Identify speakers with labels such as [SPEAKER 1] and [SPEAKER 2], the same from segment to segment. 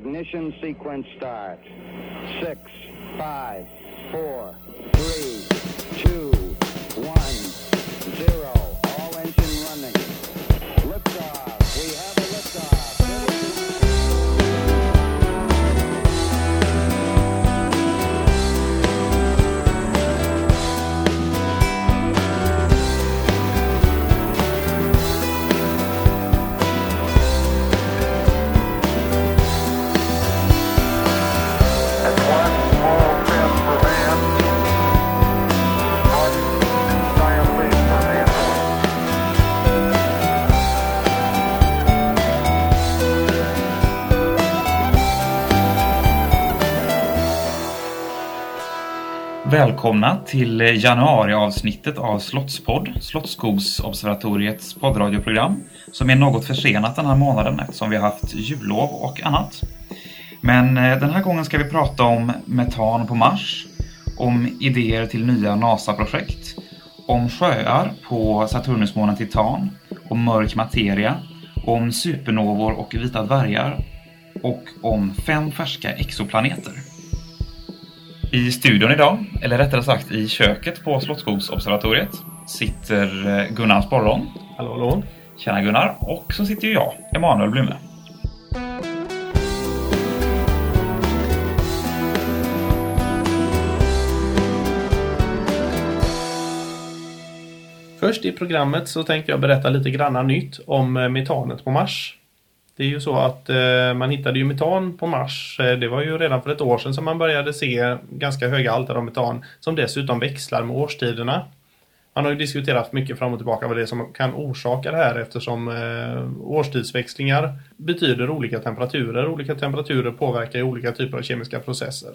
[SPEAKER 1] Ignition sequence start. Six, five, four, three,
[SPEAKER 2] Välkomna till januariavsnittet av Slottspodd, Slottsskogsobservatoriets poddradioprogram, som är något försenat den här månaden eftersom vi har haft jullov och annat. Men eh, den här gången ska vi prata om metan på Mars, om idéer till nya NASA-projekt, om sjöar på Saturnusmånen Titan, om mörk materia, om supernovor och vita dvärgar och om fem färska exoplaneter. I studion idag, eller rättare sagt i köket på Slottsskogsobservatoriet, sitter eh, Gunnar Sporron.
[SPEAKER 3] Hallå, hallå.
[SPEAKER 2] Tjena Gunnar. Och så sitter ju jag, Emanuel Blume.
[SPEAKER 3] Först i programmet så tänkte jag berätta lite granna nytt om eh, metanet på Mars. Det är ju så att eh, man hittade ju metan på Mars. Eh, det var ju redan för ett år sedan som man började se ganska höga halter av metan som dessutom växlar med årstiderna. Man har ju diskuterat mycket fram och tillbaka vad det är som kan orsaka det här eftersom eh, årstidsväxlingar betyder olika temperaturer. Olika temperaturer påverkar ju olika typer av kemiska processer.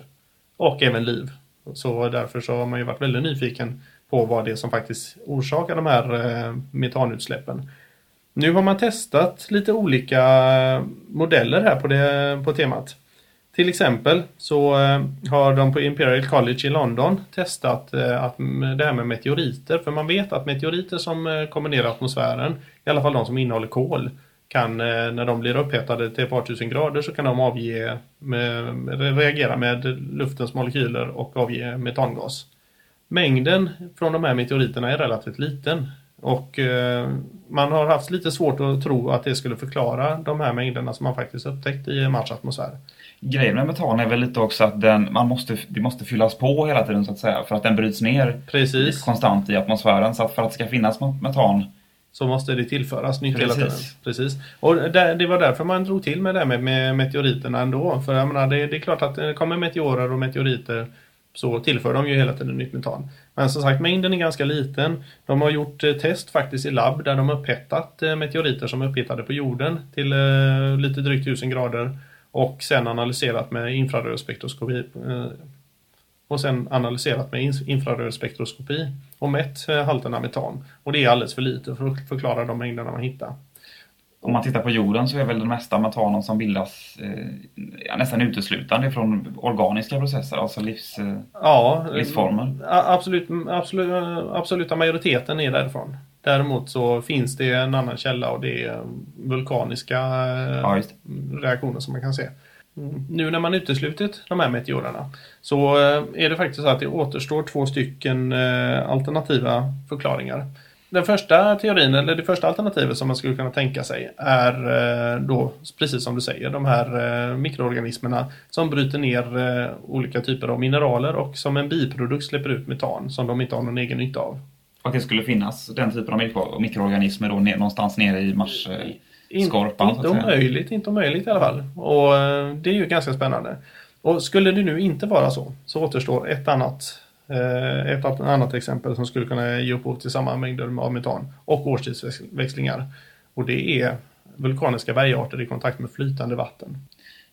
[SPEAKER 3] Och även liv. Så därför så har man ju varit väldigt nyfiken på vad det är som faktiskt orsakar de här eh, metanutsläppen. Nu har man testat lite olika modeller här på, det, på temat. Till exempel så eh, har de på Imperial College i London testat eh, att, det här med meteoriter. För man vet att meteoriter som eh, kommer ner i atmosfären, i alla fall de som innehåller kol, kan när de blir upphettade till ett par tusen grader så kan de avge, med, reagera med luftens molekyler och avge metangas. Mängden från de här meteoriterna är relativt liten. Och eh, man har haft lite svårt att tro att det skulle förklara de här mängderna som man faktiskt upptäckt i Mars atmosfär.
[SPEAKER 2] Grejen med metan är väl lite också att den, man måste, det måste fyllas på hela tiden så att säga för att den bryts ner
[SPEAKER 3] Precis,
[SPEAKER 2] konstant i atmosfären. Så att för att det ska finnas metan
[SPEAKER 3] så måste det tillföras nytt hela tiden.
[SPEAKER 2] Precis.
[SPEAKER 3] Precis. Och det, det var därför man drog till med det här med, med meteoriterna ändå. För jag menar, det, det är klart att det kommer meteorer och meteoriter så tillför de ju hela tiden nytt metan. Men som sagt, mängden är ganska liten. De har gjort eh, test faktiskt i labb där de upphettat eh, meteoriter som är upphettade på jorden till eh, lite drygt 1000 grader och sen analyserat med infrarödspektroskopi och sen analyserat med infrarödspektroskopi och mätt halterna metan. Och det är alldeles för lite för att förklara de mängderna man hittar.
[SPEAKER 2] Om man tittar på jorden så är väl den mesta metanen som bildas eh, nästan uteslutande från organiska processer, alltså livs... Eh,
[SPEAKER 3] Ja, eh,
[SPEAKER 2] Livsformer.
[SPEAKER 3] Absolut, absolut, absoluta majoriteten är därifrån. Däremot så finns det en annan källa och det är vulkaniska eh,
[SPEAKER 2] ja, det.
[SPEAKER 3] reaktioner som man kan se. Mm. Nu när man uteslutit de här meteorerna så eh, är det faktiskt så att det återstår två stycken eh, alternativa förklaringar. Den första teorin, eller det första alternativet som man skulle kunna tänka sig är eh, då, precis som du säger, de här eh, mikroorganismerna som bryter ner eh, olika typer av mineraler och som en biprodukt släpper ut metan som de inte har någon egen nytta av.
[SPEAKER 2] Och det skulle finnas den typen av mikro, mikroorganismer då ner, någonstans nere i Mars skorpan.
[SPEAKER 3] Inte
[SPEAKER 2] säga.
[SPEAKER 3] omöjligt, inte omöjligt i alla fall. Och det är ju ganska spännande. Och skulle det nu inte vara så, så återstår ett annat, ett annat exempel som skulle kunna ge upphov till samma mängder av metan och årstidsväxlingar. Och det är vulkaniska bergarter i kontakt med flytande vatten.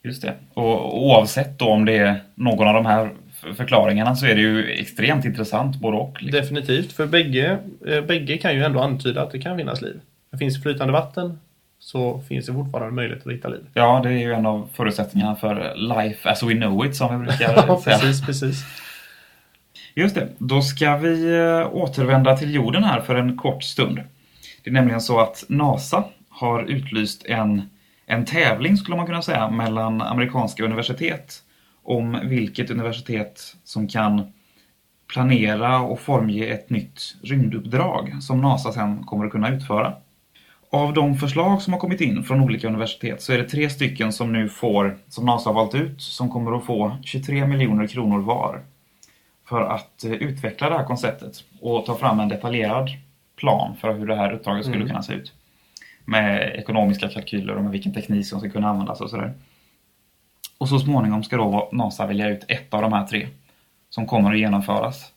[SPEAKER 2] Just det. Och oavsett då om det är någon av de här förklaringarna så är det ju extremt intressant både och. liksom.
[SPEAKER 3] Definitivt, för bägge, eh, bägge kan ju ändå antyda att det kan finnas liv. Det finns flytande vatten så finns det fortfarande möjlighet att hitta liv.
[SPEAKER 2] Ja, det är ju en av förutsättningarna för life as we know it som vi brukar
[SPEAKER 3] Ja,
[SPEAKER 2] säga.
[SPEAKER 3] precis, precis.
[SPEAKER 2] Just det, då ska vi eh, återvända till jorden här för en kort stund. Det är nämligen så att NASA har utlyst en, en tävling skulle man kunna säga mellan amerikanska universitet om vilket universitet som kan planera och formge ett nytt rymduppdrag som NASA sen kommer att kunna utföra. Av de förslag som har kommit in från olika universitet så är det tre stycken som nu får, som NASA har valt ut, som kommer att få 23 miljoner kronor var för att eh, utveckla det här konceptet och ta fram en detaljerad plan för hur det här uppdraget skulle
[SPEAKER 3] Mm.
[SPEAKER 2] kunna se ut. Med ekonomiska kalkyler och med vilken teknik som ska kunna användas och sådär. Och så småningom ska då NASA välja ut ett av de här tre som kommer att genomföras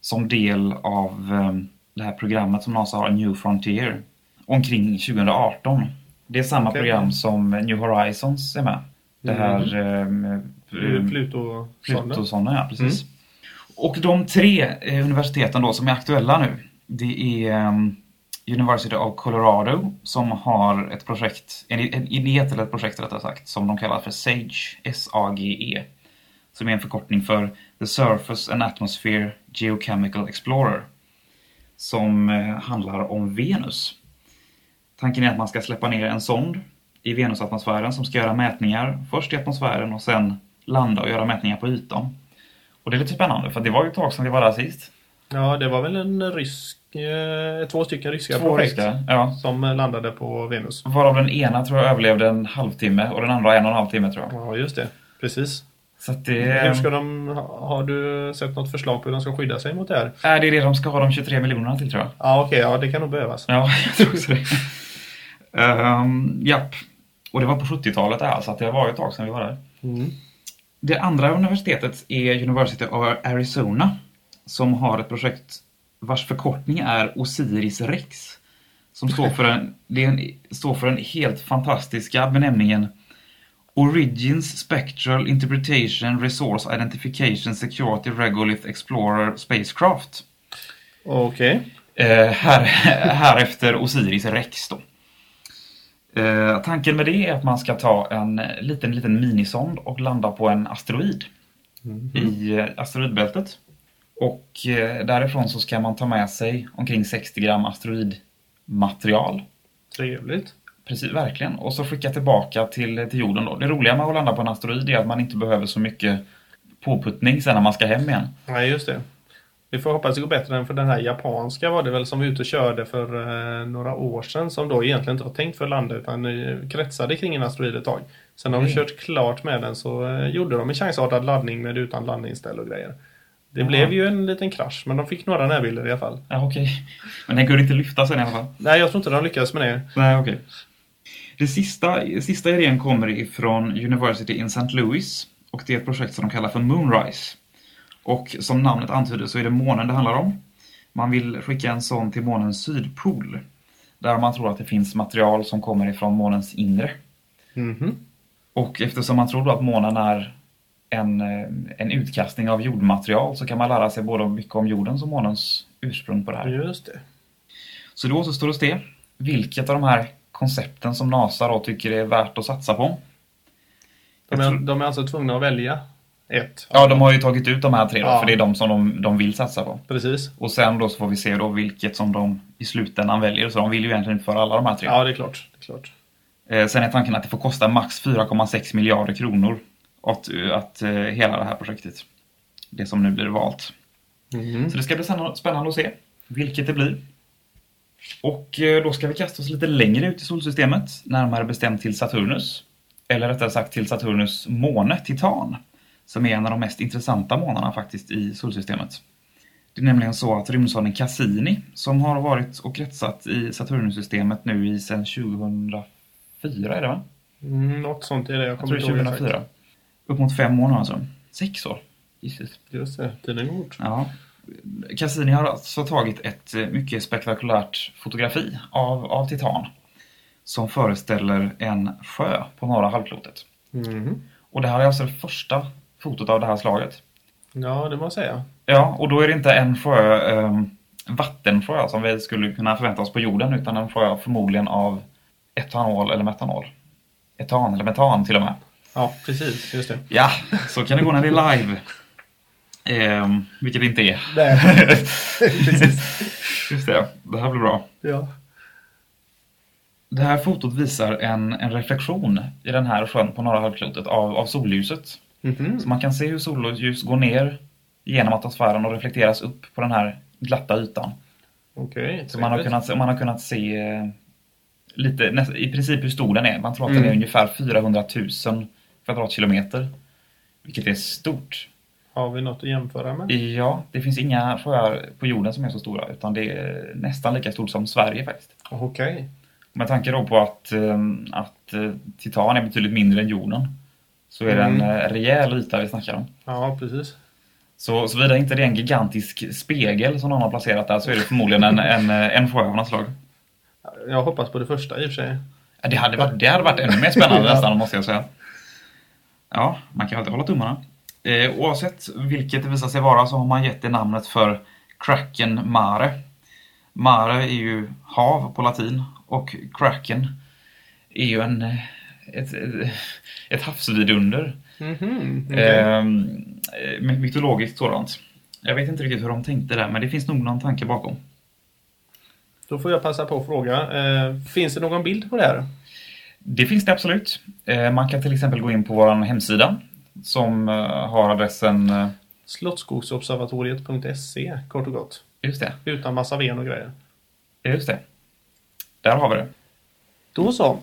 [SPEAKER 2] som del av eh, det här programmet som NASA har, New Frontier, omkring 2018. Det är samma
[SPEAKER 3] Okej.
[SPEAKER 2] program som New Horizons är med. Det här eh,
[SPEAKER 3] Mm. Pluto
[SPEAKER 2] Plutosonden, ja precis. Och de tre eh, universiteten då som är aktuella nu, det är ehm, University of Colorado som har ett projekt, en, en idé till ett projekt rättare sagt, som de kallar för SAGE, S-A-G-E. Som är en förkortning för The Surface and Atmosphere Geochemical Explorer. Som eh, handlar om Venus. Tanken är att man ska släppa ner en sond i Venusatmosfären som ska göra mätningar först i atmosfären och sen landa och göra mätningar på ytan. Och det är lite spännande för det var ju ett tag sedan vi var där sist.
[SPEAKER 3] Ja, det var väl en rysk, eh, två stycken ryska
[SPEAKER 2] Två
[SPEAKER 3] projekt
[SPEAKER 2] ryska, ja.
[SPEAKER 3] som landade på Venus.
[SPEAKER 2] Varav den ena tror jag överlevde en halvtimme och den andra en och en halv timme tror jag.
[SPEAKER 3] Ja, just det. Precis.
[SPEAKER 2] Det,
[SPEAKER 3] Hur ska de, ha- har du sett något förslag på hur de ska skydda sig mot det här?
[SPEAKER 2] är det det de ska ha de 23 miljonerna till tror jag.
[SPEAKER 3] Ja, okej, ja, det kan nog behövas.
[SPEAKER 2] Ja, jag tror också det. Um, japp. Och det var på 70-talet det här, så det var ju ett tag sedan vi var där.
[SPEAKER 3] Mm.
[SPEAKER 2] Det andra universitetet är University of Arizona som har ett projekt vars förkortning är Osiris Rex. Som står för, en, det är en, står för den helt fantastiska benämningen Origins Spectral Interpretation Resource Identification Security Regolith Explorer Spacecraft.
[SPEAKER 3] Okej.
[SPEAKER 2] Eh, här, här efter Osiris Rex då. Eh, tanken med det är att man ska ta en liten, liten minisond och landa på en asteroid i eh, asteroidbältet. Och eh, därifrån så ska man ta med sig omkring 60 gram asteroidmaterial.
[SPEAKER 3] Trevligt.
[SPEAKER 2] Precis, verkligen. Och så skicka tillbaka till, till jorden då. Det roliga med att landa på en asteroid är att man inte behöver så mycket påputtning sen när man ska hem igen.
[SPEAKER 3] Nej, just det. Vi får hoppas det går bättre än för den här japanska var det väl som var ute och körde för eh, några år sedan som då egentligen inte var tänkt för att landa utan kretsade kring en asteroid ett tag. Sen när de
[SPEAKER 2] Mm.
[SPEAKER 3] kört klart med den så eh, gjorde de en chansartad laddning med utan landningsställ och grejer. Det
[SPEAKER 2] Jaha.
[SPEAKER 3] blev ju en liten krasch men de fick några närbilder i alla fall.
[SPEAKER 2] Ja, okej. Men den kunde inte lyfta sen i alla fall.
[SPEAKER 3] Nej, jag tror inte de lyckades med det.
[SPEAKER 2] Nej, okej. Det sista, sista idén kommer ifrån University in St. Louis och det är ett projekt som de kallar för Moonrise. Och som namnet antyder så är det månen det handlar om. Man vill skicka en sån till månens sydpol. Där man tror att det finns material som kommer ifrån månens inre.
[SPEAKER 3] Mhm.
[SPEAKER 2] Och eftersom man tror att månen är en, eh, en utkastning av jordmaterial så kan man lära sig både mycket om jordens och månens ursprung på det här.
[SPEAKER 3] Just det.
[SPEAKER 2] Så då återstår det att se vilket av de här koncepten som NASA då tycker är värt att satsa på.
[SPEAKER 3] De är, de är alltså tvungna att välja ett.
[SPEAKER 2] Ja, de har ju tagit ut de här tre då,
[SPEAKER 3] Ja.
[SPEAKER 2] för det är de som de, de vill satsa på.
[SPEAKER 3] Precis.
[SPEAKER 2] Och sen då så får vi se då vilket som de i slutändan väljer. Så de vill ju egentligen inte för alla de här tre.
[SPEAKER 3] Ja, det är klart. Det är klart.
[SPEAKER 2] Eh, sen är tanken att det får kosta max 4,6 miljarder kronor att, att eh, hela det här projektet. Det som nu blir valt.
[SPEAKER 3] Mhm.
[SPEAKER 2] Så det ska bli spännande- spännande att se vilket det blir. Och eh, då ska vi kasta oss lite längre ut i solsystemet, närmare bestämt till Saturnus. Eller rättare sagt till Saturnus måne, Titan, som är en av de mest intressanta månarna faktiskt i solsystemet. Det är nämligen så att rymdsonden Cassini, som har varit och kretsat i Saturnussystemet nu i sedan 2004 är det va?
[SPEAKER 3] Mm, något sånt är det. Jag
[SPEAKER 2] Jag
[SPEAKER 3] kommer
[SPEAKER 2] tror det är
[SPEAKER 3] inte ihåg exakt.
[SPEAKER 2] 2004. Upp mot fem år nu alltså. Sex år. Jesus.
[SPEAKER 3] Just det, tiden går fort.
[SPEAKER 2] Ja. Cassini har alltså tagit ett eh, mycket spektakulärt fotografi av, av Titan som föreställer en sjö på norra halvklotet.
[SPEAKER 3] Mhm.
[SPEAKER 2] Och det här är alltså det första fotot av det här slaget.
[SPEAKER 3] Ja, det må jag säga.
[SPEAKER 2] Ja, och då är det inte en sjö, eh, vattensjö som vi skulle kunna förvänta oss på jorden utan en sjö förmodligen av etanol eller metanol. Etan eller metan till och med.
[SPEAKER 3] Ja, precis. Just det.
[SPEAKER 2] Ja, så kan det gå när det är live. Eh, vilket det inte är.
[SPEAKER 3] Nej. precis.
[SPEAKER 2] Just det, det här blir bra.
[SPEAKER 3] Ja.
[SPEAKER 2] Det här fotot visar en, en reflektion i den här sjön på norra halvklotet av, av solljuset.
[SPEAKER 3] Mhm.
[SPEAKER 2] Så man kan se hur solljus går ner genom atmosfären och reflekteras upp på den här glatta ytan. Så man har kunnat, se- man har kunnat se eh, lite, näst, i princip hur stor den är. Man tror att
[SPEAKER 3] Mm.
[SPEAKER 2] den är ungefär 400 000 kvadratkilometer. Vilket är stort.
[SPEAKER 3] Har vi något att jämföra med?
[SPEAKER 2] Ja, det finns inga sjöar på jorden som är så stora utan det är nästan lika stort som Sverige faktiskt.
[SPEAKER 3] Okej.
[SPEAKER 2] Med tanke då på att, eh, att eh, Titan är betydligt mindre än jorden så är det en
[SPEAKER 3] Mm.
[SPEAKER 2] eh, rejäl yta vi snackar om.
[SPEAKER 3] Ja, precis.
[SPEAKER 2] Så såvida inte det är en gigantisk spegel som någon har placerat där så är det förmodligen en, en, eh, en sjö av något slag.
[SPEAKER 3] Jag hoppas på det första i och för sig.
[SPEAKER 2] Ja, Det hade varit, det hade varit ännu mer spännande nästan måste jag säga. Ja, man kan alltid hålla tummarna. Eh, oavsett vilket det visar sig vara så har man gett det namnet för Kraken Mare. Mare är ju hav på latin och Kraken är ju en, eh, ett, ett, ett havsvidunder.
[SPEAKER 3] Mhm, okej.
[SPEAKER 2] Ehm, eh, mytologiskt sådant. Jag vet inte riktigt hur de tänkte där men det finns nog någon tanke bakom.
[SPEAKER 3] Då får jag passa på att fråga. Eh, finns det någon bild på det här?
[SPEAKER 2] Det finns det absolut. Eh, Man kan till exempel gå in på vår hemsida som eh, har adressen, eh,
[SPEAKER 3] Slottskogsobservatoriet.se kort och gott.
[SPEAKER 2] just det,
[SPEAKER 3] Utan massa ven och grejer.
[SPEAKER 2] just det. Där har vi det.
[SPEAKER 3] Då så.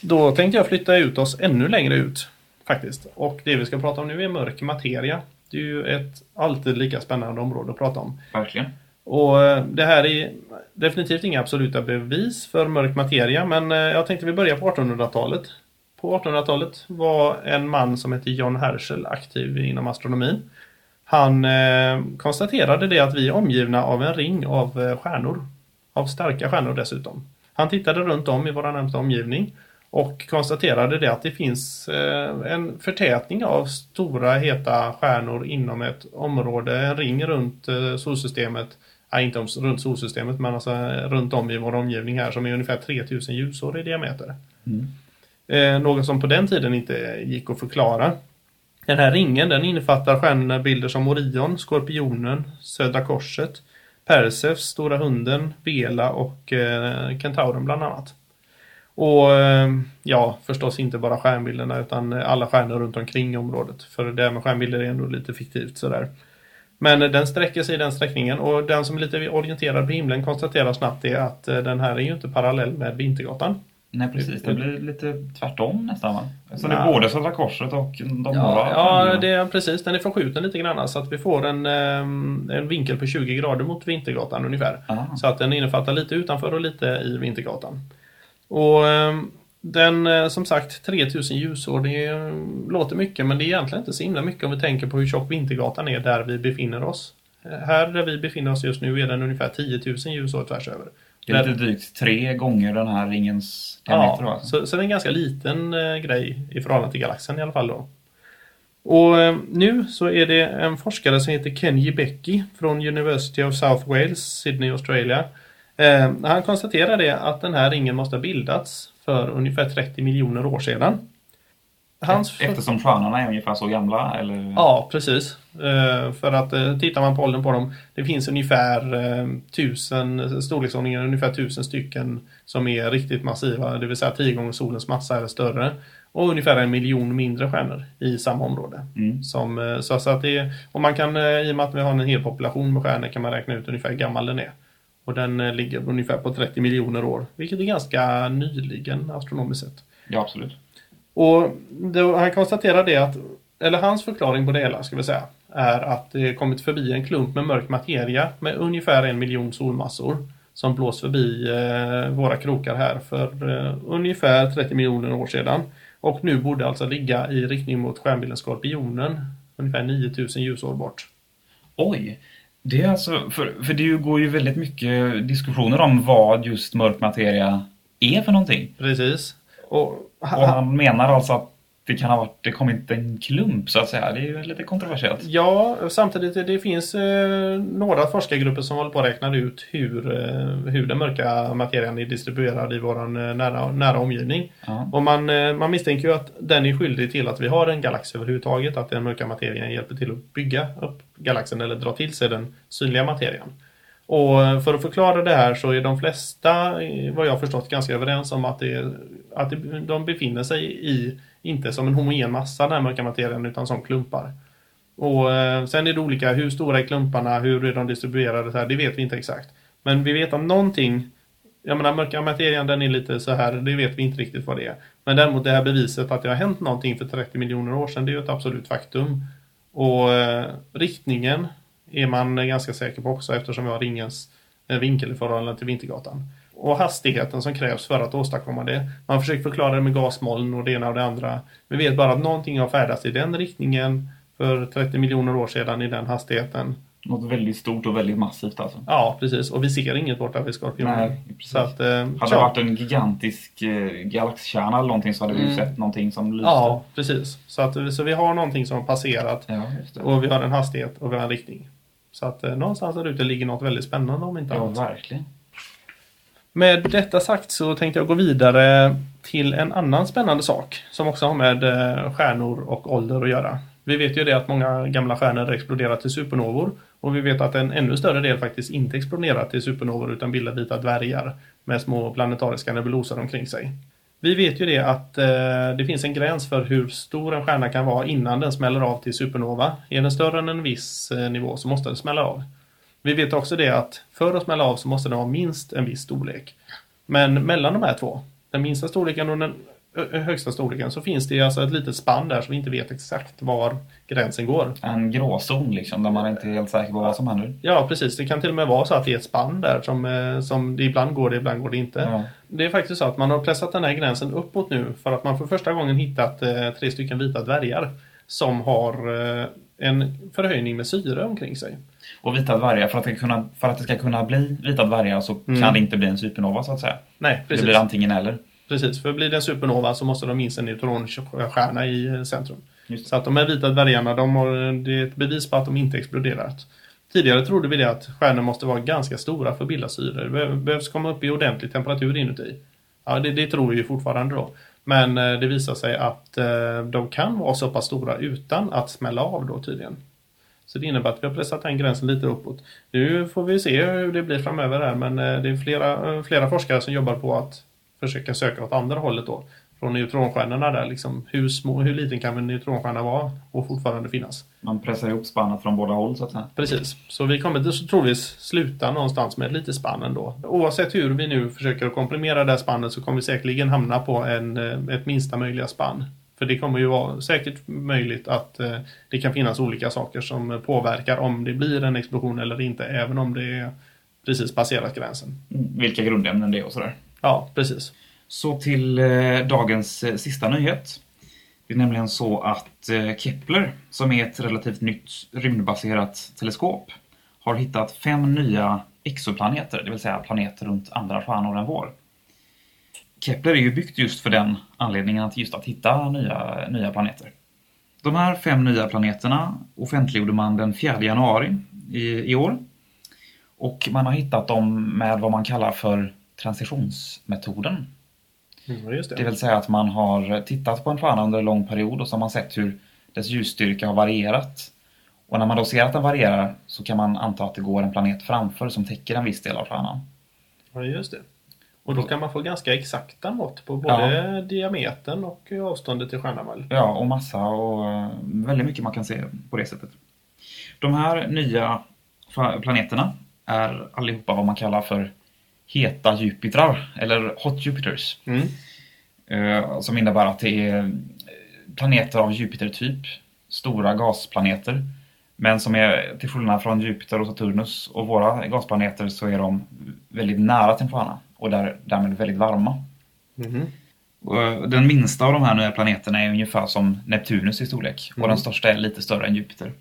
[SPEAKER 3] Då tänkte jag flytta ut oss ännu längre ut. Faktiskt. Och det vi ska prata om nu är mörk materia. Det är ju ett alltid lika spännande område att prata om.
[SPEAKER 2] Verkligen.
[SPEAKER 3] Och eh, det här är definitivt inga absoluta bevis för mörk materia, men eh, jag tänkte vi börjar på 1800-talet. På 1800-talet var en man som hette John Herschel aktiv inom astronomin. Han eh, konstaterade det att vi är omgivna av en ring av stjärnor. Av starka stjärnor dessutom. Han tittade runt om i vår närmsta omgivning och konstaterade det att det finns eh, en förtätning av stora heta stjärnor inom ett område, en ring runt eh, solsystemet. Nej, inte om, runt solsystemet, men alltså eh, runt om i vår omgivning här som är ungefär 3000 ljusår i diameter. Eh, något som på den tiden inte gick att förklara. Den här ringen den innefattar stjärnbilder som Orion, Skorpionen, Södra Korset, Perseus, Stora Hunden, Vela och Kentauren bland annat. Och eh, ja, förstås inte bara stjärnbilderna utan alla stjärnor runt omkring området. För det här med stjärnbilder är ändå lite fiktivt sådär. Men eh, den sträcker sig i den sträckningen och den som är lite orienterad på himlen konstaterar snabbt det att eh, den här är ju inte parallell med Vintergatan.
[SPEAKER 2] Nej precis, det blir lite tvärtom nästan va? Så det är
[SPEAKER 3] Ja.
[SPEAKER 2] både Södra Korset och de norra
[SPEAKER 3] Ja, det är precis. Den är förskjuten lite grann så att vi får en, en vinkel på 20 grader mot Vintergatan ungefär.
[SPEAKER 2] Ah.
[SPEAKER 3] Så att den innefattar lite utanför och lite i Vintergatan. Och ehm, den, eh, som sagt, 3000 ljusår, det låter mycket men det är egentligen inte så himla mycket om vi tänker på hur tjock Vintergatan är där vi befinner oss. Eh, Här där vi befinner oss just nu är den ungefär 10 000 ljusår tvärs över.
[SPEAKER 2] Det är lite drygt tre gånger den här ringens diameter.
[SPEAKER 3] Ja, så, så det är en ganska liten eh, grej i förhållande till galaxen i alla fall då. Och nu så är det en forskare som heter Kenji Becky från University of South Wales, Sydney, Australia. Eh, han konstaterar det att den här ringen måste ha bildats för ungefär 30 miljoner år sedan. Hans
[SPEAKER 2] Eftersom stjärnorna är ungefär så gamla eller?
[SPEAKER 3] Ja, precis. Eh, för att eh, tittar man på åldern på dem, det finns ungefär eh, tusen, storleksordningen ungefär tusen stycken som är riktigt massiva, det vill säga tio gånger solens massa eller större. Och ungefär en miljon mindre stjärnor i samma område.
[SPEAKER 2] Mm.
[SPEAKER 3] Som, eh, så, så att det, och man kan, eh, i och med att vi har en hel population med stjärnor, kan man räkna ut ungefär hur gammal den är. Och den eh, ligger ungefär på 30 miljoner år, vilket är ganska nyligen astronomiskt sett.
[SPEAKER 2] Ja, absolut.
[SPEAKER 3] Och då, han konstaterar det att, eller hans förklaring på det hela ska vi säga, är att det kommit förbi en klump med mörk materia med ungefär en miljon solmassor som blåst förbi eh, våra krokar här för eh, ungefär 30 miljoner år sedan. Och nu borde alltså ligga i riktning mot stjärnbilden Skorpionen, ungefär 9000 ljusår bort.
[SPEAKER 2] Oj! Det är alltså, för, för det går ju väldigt mycket diskussioner om vad just mörk materia är för någonting.
[SPEAKER 3] Precis. Och,
[SPEAKER 2] Och han menar alltså att det kan ha varit, det kommit en klump så att säga. Det är ju lite kontroversiellt.
[SPEAKER 3] Ja, samtidigt det finns eh, några forskargrupper som håller på att räkna ut hur, eh, hur den mörka materian är distribuerad i vår eh, nära, nära omgivning.
[SPEAKER 2] Ja.
[SPEAKER 3] Och man, eh, man misstänker ju att den är skyldig till att vi har en galax överhuvudtaget, att den mörka materian hjälper till att bygga upp galaxen eller dra till sig den synliga materian. Och eh, för att förklara det här så är de flesta, eh, vad jag har förstått, ganska överens om att, det, att det, de befinner sig i, inte som en homogen massa den här mörka materien, utan som klumpar. Och eh, sen är det olika, hur stora är klumparna, hur är de distribuerade, så här, det vet vi inte exakt. Men vi vet om någonting, jag menar mörka materien den är lite så här, det vet vi inte riktigt vad det är. Men däremot det här beviset att det har hänt någonting för 30 miljoner år sedan, det är ju ett absolut faktum. Och eh, riktningen är man ganska säker på också eftersom vi har ringens eh, vinkel i förhållande till Vintergatan. Och hastigheten som krävs för att åstadkomma det. Man försöker förklara det med gasmoln och det ena och det andra. Vi vet bara att någonting har färdats i den riktningen för 30 miljoner år sedan i den hastigheten.
[SPEAKER 2] Något väldigt stort och väldigt massivt alltså.
[SPEAKER 3] Ja, precis. Och vi ser inget borta vid Skorpionen.
[SPEAKER 2] Nej, precis.
[SPEAKER 3] Så att, eh,
[SPEAKER 2] Hade det
[SPEAKER 3] ja.
[SPEAKER 2] varit en gigantisk eh, galaxkärna eller någonting så hade vi
[SPEAKER 3] Mm.
[SPEAKER 2] sett någonting som lyste.
[SPEAKER 3] Ja, precis. Så, att, så vi har någonting som har passerat
[SPEAKER 2] Ja, det.
[SPEAKER 3] och vi har en hastighet och vi har en riktning. Så att eh, någonstans där ute ligger något väldigt spännande om inte
[SPEAKER 2] Ja,
[SPEAKER 3] annat.
[SPEAKER 2] verkligen.
[SPEAKER 3] Med detta sagt så tänkte jag gå vidare till en annan spännande sak som också har med eh, stjärnor och ålder att göra. Vi vet ju det att många gamla stjärnor exploderar till supernovor och vi vet att en ännu större del faktiskt inte exploderar till supernovor utan bildar vita dvärgar med små planetariska nebulosor omkring sig. Vi vet ju det att eh, det finns en gräns för hur stor en stjärna kan vara innan den smäller av till supernova. Är den större än en viss eh, nivå så måste den smälla av. Vi vet också det att för att smälla av så måste den ha minst en viss storlek. Men mellan de här två, den minsta storleken och den högsta storleken, så finns det alltså ett litet spann där så vi inte vet exakt var gränsen går.
[SPEAKER 2] En gråzon liksom, där man inte är helt säker på vad som händer.
[SPEAKER 3] Ja, precis. Det kan till och med vara så att det är ett spann där som, eh, som det ibland går det, ibland går det inte.
[SPEAKER 2] Ja.
[SPEAKER 3] Det är faktiskt så att man har pressat den här gränsen uppåt nu för att man för första gången hittat eh, tre stycken vita dvärgar som har eh, en förhöjning med syre omkring sig.
[SPEAKER 2] Och vita dvärgar, för att, det ska kunna, för att det ska kunna bli vita dvärgar så
[SPEAKER 3] Mm.
[SPEAKER 2] kan det inte bli en supernova så att säga.
[SPEAKER 3] Nej,
[SPEAKER 2] Det
[SPEAKER 3] precis.
[SPEAKER 2] blir antingen eller.
[SPEAKER 3] Precis, för blir det en supernova så måste de minst en neutronstjärna i eh, centrum.
[SPEAKER 2] Det.
[SPEAKER 3] Så att de här vita dvärgarna, de har, det är ett bevis på att de inte exploderat. Tidigare trodde vi det att stjärnor måste vara ganska stora för att bilda syre. Det behöv- behövs komma upp i ordentlig temperatur inuti. Ja, det, det tror vi ju fortfarande då. Men eh, det visar sig att eh, de kan vara så pass stora utan att smälla av då tydligen. Så det innebär att vi har pressat den gränsen lite uppåt. Nu får vi se hur det blir framöver här men eh, det är flera, eh, flera forskare som jobbar på att försöka söka åt andra hållet då. Från neutronstjärnorna där liksom. Hur, små, hur liten kan en neutronstjärna vara och fortfarande finnas?
[SPEAKER 2] Man pressar ihop spannet från båda håll så att säga.
[SPEAKER 3] Precis. Så vi kommer till- troligtvis sluta någonstans med ett litet spann ändå. Oavsett hur vi nu försöker komprimera det här spannet så kommer vi säkerligen hamna på en, eh, ett minsta möjliga spann. För det kommer ju vara säkert möjligt att eh, det kan finnas olika saker som påverkar om det blir en explosion eller inte, även om det är precis passerat gränsen.
[SPEAKER 2] Vilka grundämnen det är och sådär.
[SPEAKER 3] Ja, precis.
[SPEAKER 2] Så till eh, dagens eh, sista nyhet. Det är nämligen så att Kepler, som är ett relativt nytt rymdbaserat teleskop, har hittat fem nya exoplaneter, det vill säga planeter runt andra stjärnor än vår. Kepler är ju byggt just för den anledningen att just att hitta nya, nya planeter. De här fem nya planeterna offentliggjorde man den 4 januari i, i år. Och man har hittat dem med vad man kallar för transitionsmetoden.
[SPEAKER 3] Mm, just
[SPEAKER 2] Det vill säga att man har tittat på en stjärna under en lång period och så har man sett hur dess ljusstyrka har varierat. Och när man då ser att den varierar så kan man anta att det går en planet framför som täcker en viss del av stjärnan.
[SPEAKER 3] Ja, just det. Och då kan man få ganska exakta mått på både diametern och avståndet till stjärnan väl?
[SPEAKER 2] Ja, och massa och eh, väldigt mycket man kan se på det sättet. De här nya planeterna är allihopa vad man kallar för heta Jupitrar, eller Hot Jupiters.
[SPEAKER 3] Mm.
[SPEAKER 2] Eh, som innebär att det är eh, planeter av Jupiter-typ, stora gasplaneter. Men som är till skillnad från Jupiter och Saturnus och våra gasplaneter så är de väldigt nära till en stjärna och där, därmed väldigt varma.
[SPEAKER 3] Mhm.
[SPEAKER 2] Och, eh, Den minsta av de här nya planeterna är ungefär som Neptunus i storlek och
[SPEAKER 3] Mm.
[SPEAKER 2] den största är lite större än Jupiter.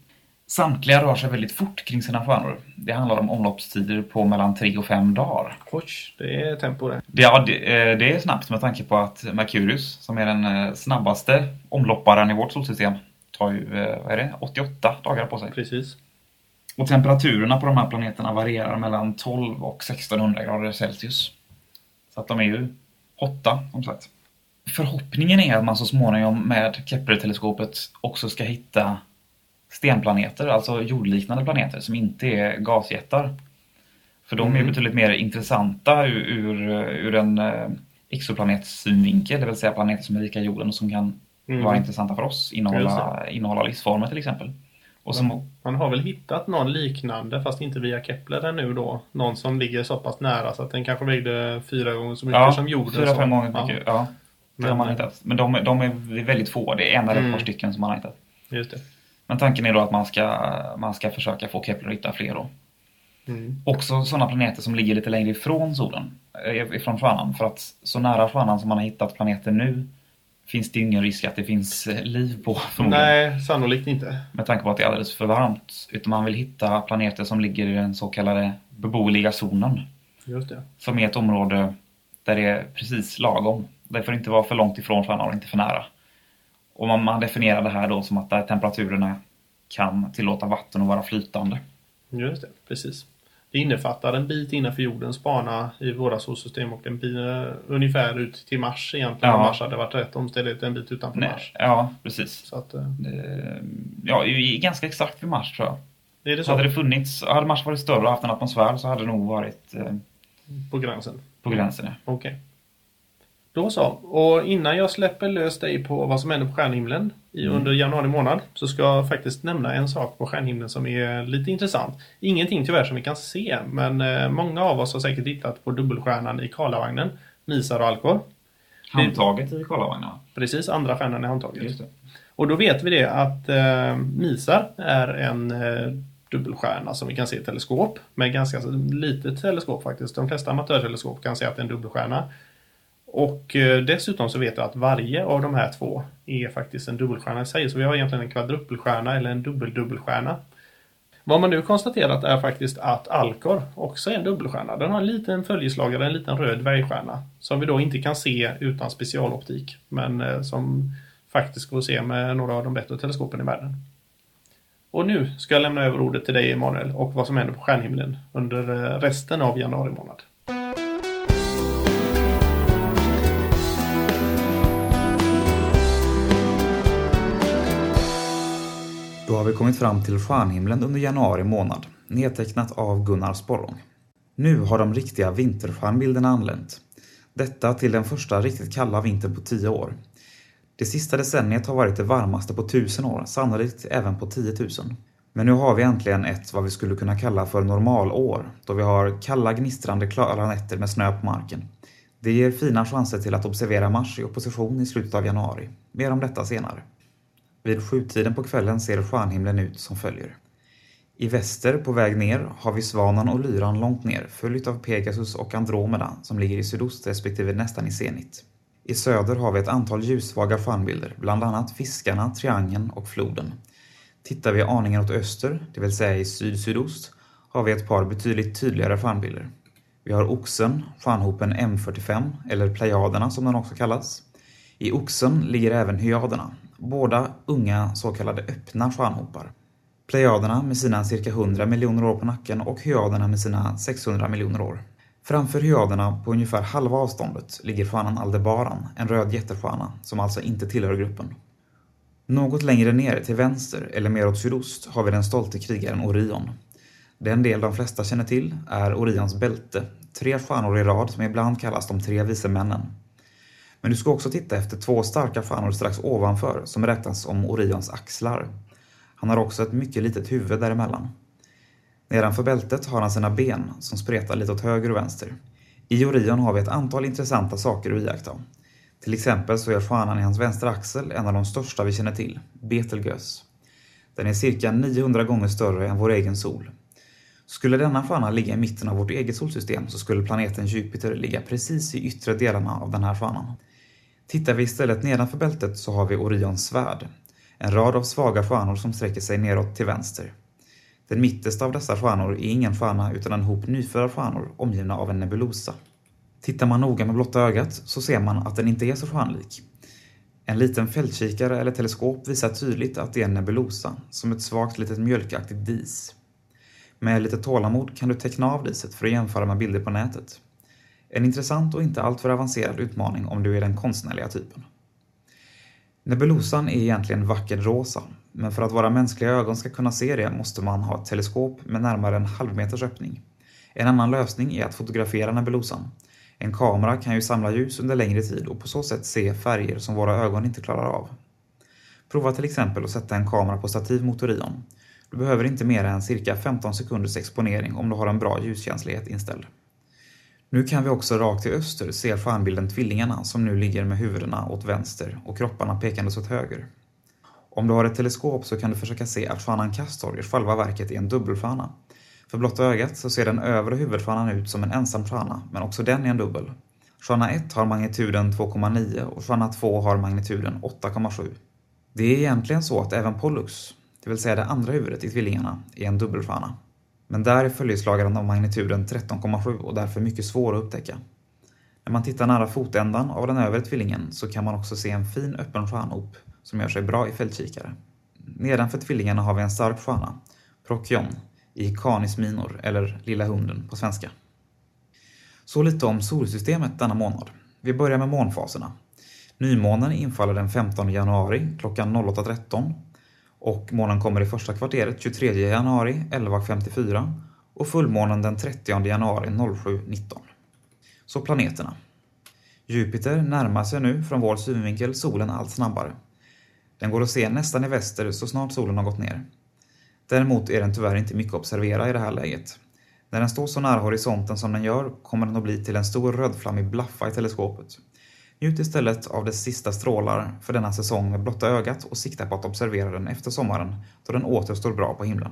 [SPEAKER 2] Samtliga rör sig väldigt fort kring sina stjärnor. Det handlar om omloppstider på mellan 3 och 5 dagar.
[SPEAKER 3] Oj, det är tempo det.
[SPEAKER 2] Ja, det, eh, det är snabbt med tanke på att Merkurius, som är den eh, snabbaste omlopparen i vårt solsystem, tar ju vad är det, 88 dagar på sig.
[SPEAKER 3] Precis.
[SPEAKER 2] Och temperaturerna på de här planeterna varierar mellan 12 och 1600 grader Celsius. Så att de är ju hotta, som sagt. Förhoppningen är att man så småningom med Kepler-teleskopet också ska hitta stenplaneter, alltså jordliknande planeter som inte är gasjättar. För de är
[SPEAKER 3] Mm.
[SPEAKER 2] betydligt mer intressanta ur, ur, ur en eh, exoplanetssynvinkel, det vill säga planeter som är lika jorden och som kan
[SPEAKER 3] Mm.
[SPEAKER 2] vara intressanta för oss, innehålla, innehålla livsformer till exempel. Och som,
[SPEAKER 3] Man, man har väl hittat någon liknande, fast inte via Kepler ännu då. Någon som ligger så pass nära så att den kanske vägde fyra gånger så mycket
[SPEAKER 2] ja,
[SPEAKER 3] som jorden.
[SPEAKER 2] fyra,
[SPEAKER 3] så.
[SPEAKER 2] fem gånger
[SPEAKER 3] Ja,
[SPEAKER 2] mycket. Ja, har
[SPEAKER 3] Men-
[SPEAKER 2] man hittat. Men de, de är väldigt få, det är en eller ett
[SPEAKER 3] Mm.
[SPEAKER 2] par stycken som man har hittat.
[SPEAKER 3] Just det.
[SPEAKER 2] Men tanken är då att man ska, man ska försöka få Kepler att hitta fler då.
[SPEAKER 3] Mm.
[SPEAKER 2] Också sådana planeter som ligger lite längre ifrån solen, eh, ifrån stjärnan. För att så nära stjärnan som man har hittat planeter nu finns det ingen risk att det finns liv på förmodligen.
[SPEAKER 3] Nej, sannolikt inte.
[SPEAKER 2] Med tanke på att det är alldeles för varmt. Utan man vill hitta planeter som ligger i den så kallade beboeliga zonen.
[SPEAKER 3] Just det.
[SPEAKER 2] Som är ett område där det är precis lagom. Det får inte vara för långt ifrån stjärnan och inte för nära. Och man, man definierar det här då som att där temperaturerna kan tillåta vatten att vara flytande.
[SPEAKER 3] Just det, precis. Det innefattar en bit innanför jordens bana i våra solsystem och en bit eh, ungefär ut till Mars egentligen.
[SPEAKER 2] Ja.
[SPEAKER 3] Om Mars hade varit rätt omständighet en bit utanför
[SPEAKER 2] Nej,
[SPEAKER 3] Mars.
[SPEAKER 2] ja, precis.
[SPEAKER 3] Så att, eh,
[SPEAKER 2] Det- Ja, ganska exakt vid Mars tror jag.
[SPEAKER 3] är det
[SPEAKER 2] Så hade det funnits, hade Mars varit större och haft en atmosfär så hade det nog varit eh,
[SPEAKER 3] på gränsen.
[SPEAKER 2] på gränsen. ja.
[SPEAKER 3] Okej. Då så. Och innan jag släpper lös dig på vad som händer på stjärnhimlen
[SPEAKER 2] Mm.
[SPEAKER 3] under januari månad så ska jag faktiskt nämna en sak på stjärnhimlen som är lite intressant. Ingenting tyvärr som vi kan se, men eh, många av oss har säkert tittat på dubbelstjärnan i Karlavagnen, Misar och Alcor.
[SPEAKER 2] Handtaget i Karlavagnarna.
[SPEAKER 3] Precis, andra stjärnan i handtaget. Och då vet vi det att eh, Misar är en eh, dubbelstjärna som vi kan se i teleskop. Med ganska litet teleskop faktiskt. De flesta amatörteleskop kan se att det är en dubbelstjärna. Och eh, dessutom så vet jag att varje av de här två är faktiskt en dubbelstjärna i sig. Så vi har egentligen en kvadruppelstjärna eller en dubbeldubbelstjärna. Vad man nu konstaterat är faktiskt att Alcor också är en dubbelstjärna. Den har en liten följeslagare, en liten röd dvärgstjärna. Som vi då inte kan se utan specialoptik. Men eh, som faktiskt går att se med några av de bättre teleskopen i världen. Och nu ska jag lämna över ordet till dig Emanuel och vad som händer på stjärnhimlen under eh, resten av januari månad.
[SPEAKER 2] Vi kommit fram till stjärnhimlen under januari månad, nedtecknat av Gunnar Sporrong. Nu har de riktiga vinterstjärnbilderna anlänt. Detta till den första riktigt kalla vintern på 10 år. Det sista decenniet har varit det varmaste på 1000 år, sannolikt även på 10 000. Men nu har vi äntligen ett vad vi skulle kunna kalla för normalår, då vi har kalla gnistrande klara nätter med snö på marken. Det ger fina chanser till att observera Mars i opposition i slutet av januari. Mer om detta senare. Vid sjutiden på kvällen ser stjärnhimlen ut som följer. I väster på väg ner har vi Svanen och Lyran långt ner följt av Pegasus och Andromeda som ligger i sydost respektive nästan i zenit. I söder har vi ett antal ljussvaga stjärnbilder, bland annat Fiskarna, Triangeln och Floden. Tittar vi aningen åt öster, det vill säga i syd-sydost, har vi ett par betydligt tydligare stjärnbilder. Vi har Oxen, stjärnhopen M45, eller Plejaderna som den också kallas. I Oxen ligger även Hyaderna, båda unga så kallade öppna stjärnhopar. Plejaderna med sina cirka 100 miljoner år på nacken och Hyaderna med sina 600 miljoner år. Framför Hyaderna på ungefär halva avståndet ligger stjärnan Aldebaran, en röd jättestjärna som alltså inte tillhör gruppen. Något längre ner till vänster, eller mer åt sydost, har vi den stolte krigaren Orion. Den del de flesta känner till är Orions bälte, tre stjärnor i rad som ibland kallas de tre vise männen. Men du ska också titta efter två starka stjärnor strax ovanför som räknas som Orions axlar. Han har också ett mycket litet huvud däremellan. Nedanför bältet har han sina ben som spretar lite åt höger och vänster. I Orion har vi ett antal intressanta saker att iaktta. Till exempel så är stjärnan i hans vänstra axel en av de största vi känner till, Betelgeuse. Den är cirka 900 gånger större än vår egen sol. Skulle denna stjärna ligga i mitten av vårt eget solsystem så skulle planeten Jupiter ligga precis i yttre delarna av den här stjärnan. Tittar vi istället nedanför bältet så har vi Orions svärd, en rad av svaga stjärnor som sträcker sig neråt till vänster. Den mittersta av dessa stjärnor är ingen stjärna utan en hop nyfödda stjärnor omgivna av en nebulosa. Tittar man noga med blotta ögat så ser man att den inte är så stjärnlik. En liten fältkikare eller teleskop visar tydligt att det är en nebulosa, som ett svagt litet mjölkaktigt dis. Med lite tålamod kan du teckna av diset för att jämföra med bilder på nätet. En intressant och inte alltför avancerad utmaning om du är den konstnärliga typen. Nebulosan är egentligen vackert rosa, men för att våra mänskliga ögon ska kunna se det måste man ha ett teleskop med närmare en halv meters öppning. En annan lösning är att fotografera nebulosan. En kamera kan ju samla ljus under längre tid och på så sätt se färger som våra ögon inte klarar av. Prova till exempel att sätta en kamera på stativ mot Orion. Du behöver inte mer än cirka 15 sekunders exponering om du har en bra ljuskänslighet inställd. Nu kan vi också rakt till öster se stjärnbilden Tvillingarna som nu ligger med huvudena åt vänster och kropparna pekandes åt höger. Om du har ett teleskop så kan du försöka se att stjärnan Castor i själva verket är en dubbelstjärna. För blotta ögat så ser den övre huvudstjärnan ut som en ensam stjärna, men också den är en dubbel. Stjärna 1 har magnituden 2,9 och stjärna 2 har magnituden 8,7. Det är egentligen så att även Pollux, det vill säga det andra huvudet i Tvillingarna, är en dubbelstjärna. Men där är följeslagaren av magnituden 13,7 och därför mycket svår att upptäcka. När man tittar nära fotändan av den övre tvillingen så kan man också se en fin öppen stjärnop som gör sig bra i fältkikare. Nedanför tvillingarna har vi en stark stjärna, Procyon, i Canis Minor, eller Lilla hunden på svenska. Så lite om solsystemet denna månad. Vi börjar med månfaserna. Nymånen infaller den 15 januari klockan 08.13 och månen kommer i första kvarteret 23 januari 11.54 och fullmånen den 30 januari 07.19. Så planeterna. Jupiter närmar sig nu från vår synvinkel solen allt snabbare. Den går att se nästan i väster så snart solen har gått ner. Däremot är den tyvärr inte mycket att observera i det här läget. När den står så nära horisonten som den gör kommer den att bli till en stor rödflammig blaffa i teleskopet. Njut istället av dess sista strålar för denna säsong med blotta ögat och sikta på att observera den efter sommaren då den åter står bra på himlen.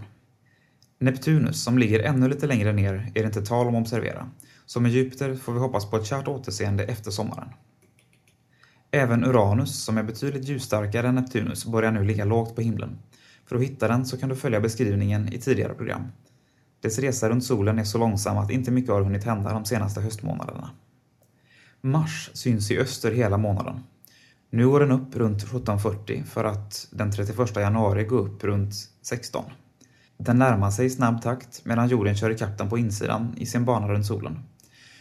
[SPEAKER 2] Neptunus, som ligger ännu lite längre ner, är det inte tal om att observera. Så med Jupiter får vi hoppas på ett kärt återseende efter sommaren. Även Uranus, som är betydligt ljusstarkare än Neptunus, börjar nu ligga lågt på himlen. För att hitta den så kan du följa beskrivningen i tidigare program. Dess resa runt solen är så långsam att inte mycket har hunnit hända de senaste höstmånaderna. Mars syns i öster hela månaden. Nu går den upp runt 17.40 för att den 31 januari gå upp runt 16. Den närmar sig i snabb takt medan jorden kör ikapp den på insidan i sin bana runt solen.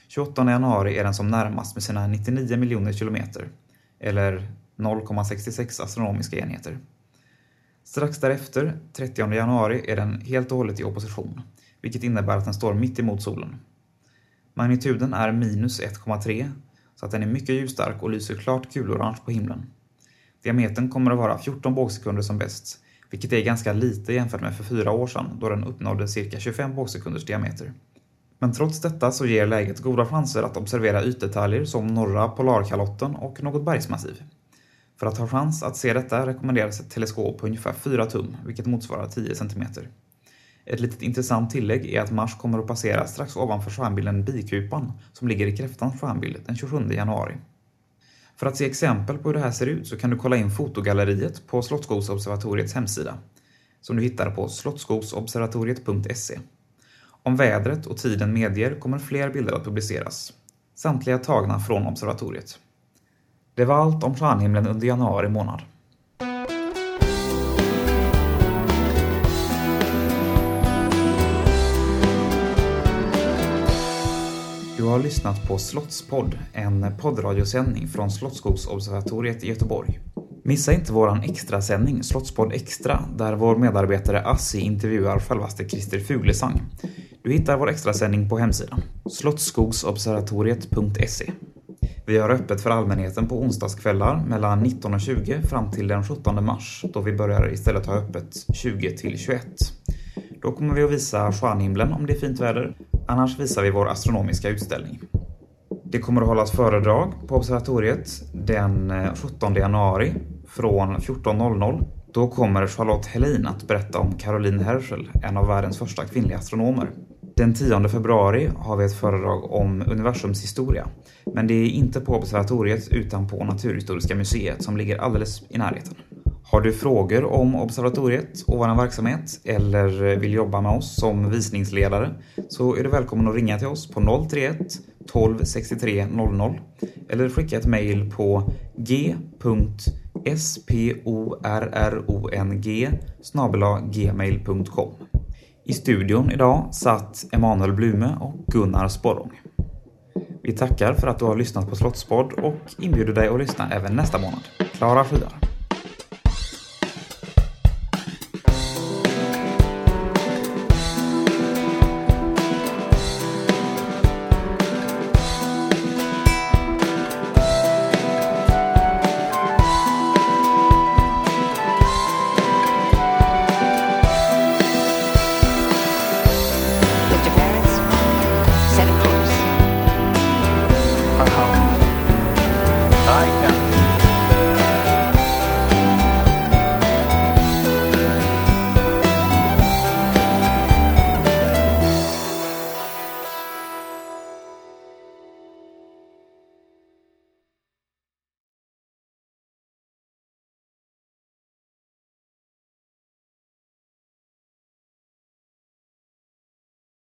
[SPEAKER 2] 28 januari är den som närmast med sina 99 miljoner kilometer, eller 0,66 astronomiska enheter. Strax därefter, 30 januari, är den helt och hållet i opposition, vilket innebär att den står mitt emot solen. Magnituden är minus 1,3 så att den är mycket ljusstark och lyser klart gulorange på himlen. Diametern kommer att vara 14 bågsekunder som bäst, vilket är ganska lite jämfört med för fyra år sedan då den uppnådde cirka 25 bågsekunders diameter. Men trots detta så ger läget goda chanser att observera ytdetaljer som norra polarkalotten och något bergsmassiv. För att ha chans att se detta rekommenderas ett teleskop på ungefär 4 tum, vilket motsvarar 10 centimeter. Ett litet intressant tillägg är att Mars kommer att passera strax ovanför stjärnbilden Bikupan som ligger i kräftans stjärnbild den 27 januari. För att se exempel på hur det här ser ut så kan du kolla in fotogalleriet på Slottsskogsobservatoriets hemsida som du hittar på slottsskogsobservatoriet.se. Om vädret och tiden medger kommer fler bilder att publiceras. Samtliga tagna från observatoriet. Det var allt om stjärnhimlen under januari månad. Har lyssnat på Slottspodd, en poddradiosändning från Slottsskogsobservatoriet i Göteborg. Missa inte våran extrasändning Slottspodd Extra, där vår medarbetare Assi intervjuar självaste Christer Fuglesang. Du hittar vår extrasändning på hemsidan, slottsskogsobservatoriet.se. Vi har öppet för allmänheten på onsdagskvällar mellan 19 och 20 fram till den 17 mars då vi börjar istället ha öppet 20 till 21. Då kommer vi att visa stjärnhimlen om det är fint väder, annars visar vi vår astronomiska utställning. Det kommer att hållas föredrag på observatoriet den eh, 17 januari från 14.00. Då kommer Charlotte Helin att berätta om Caroline Herschel, en av världens första kvinnliga astronomer. Den 10 februari har vi ett föredrag om universums historia. Men det är inte på observatoriet utan på Naturhistoriska museet som ligger alldeles i närheten. Har du frågor om observatoriet och vår verksamhet eller vill jobba med oss som visningsledare så är du välkommen att ringa till oss på 031 12 63 00 eller skicka ett mejl på g.sporrong gmail.com. I studion idag satt Emanuel Blume och Gunnar Sporrong. Vi tackar för att du har lyssnat på Slottspodd och inbjuder dig att lyssna även nästa månad. Klara skyar!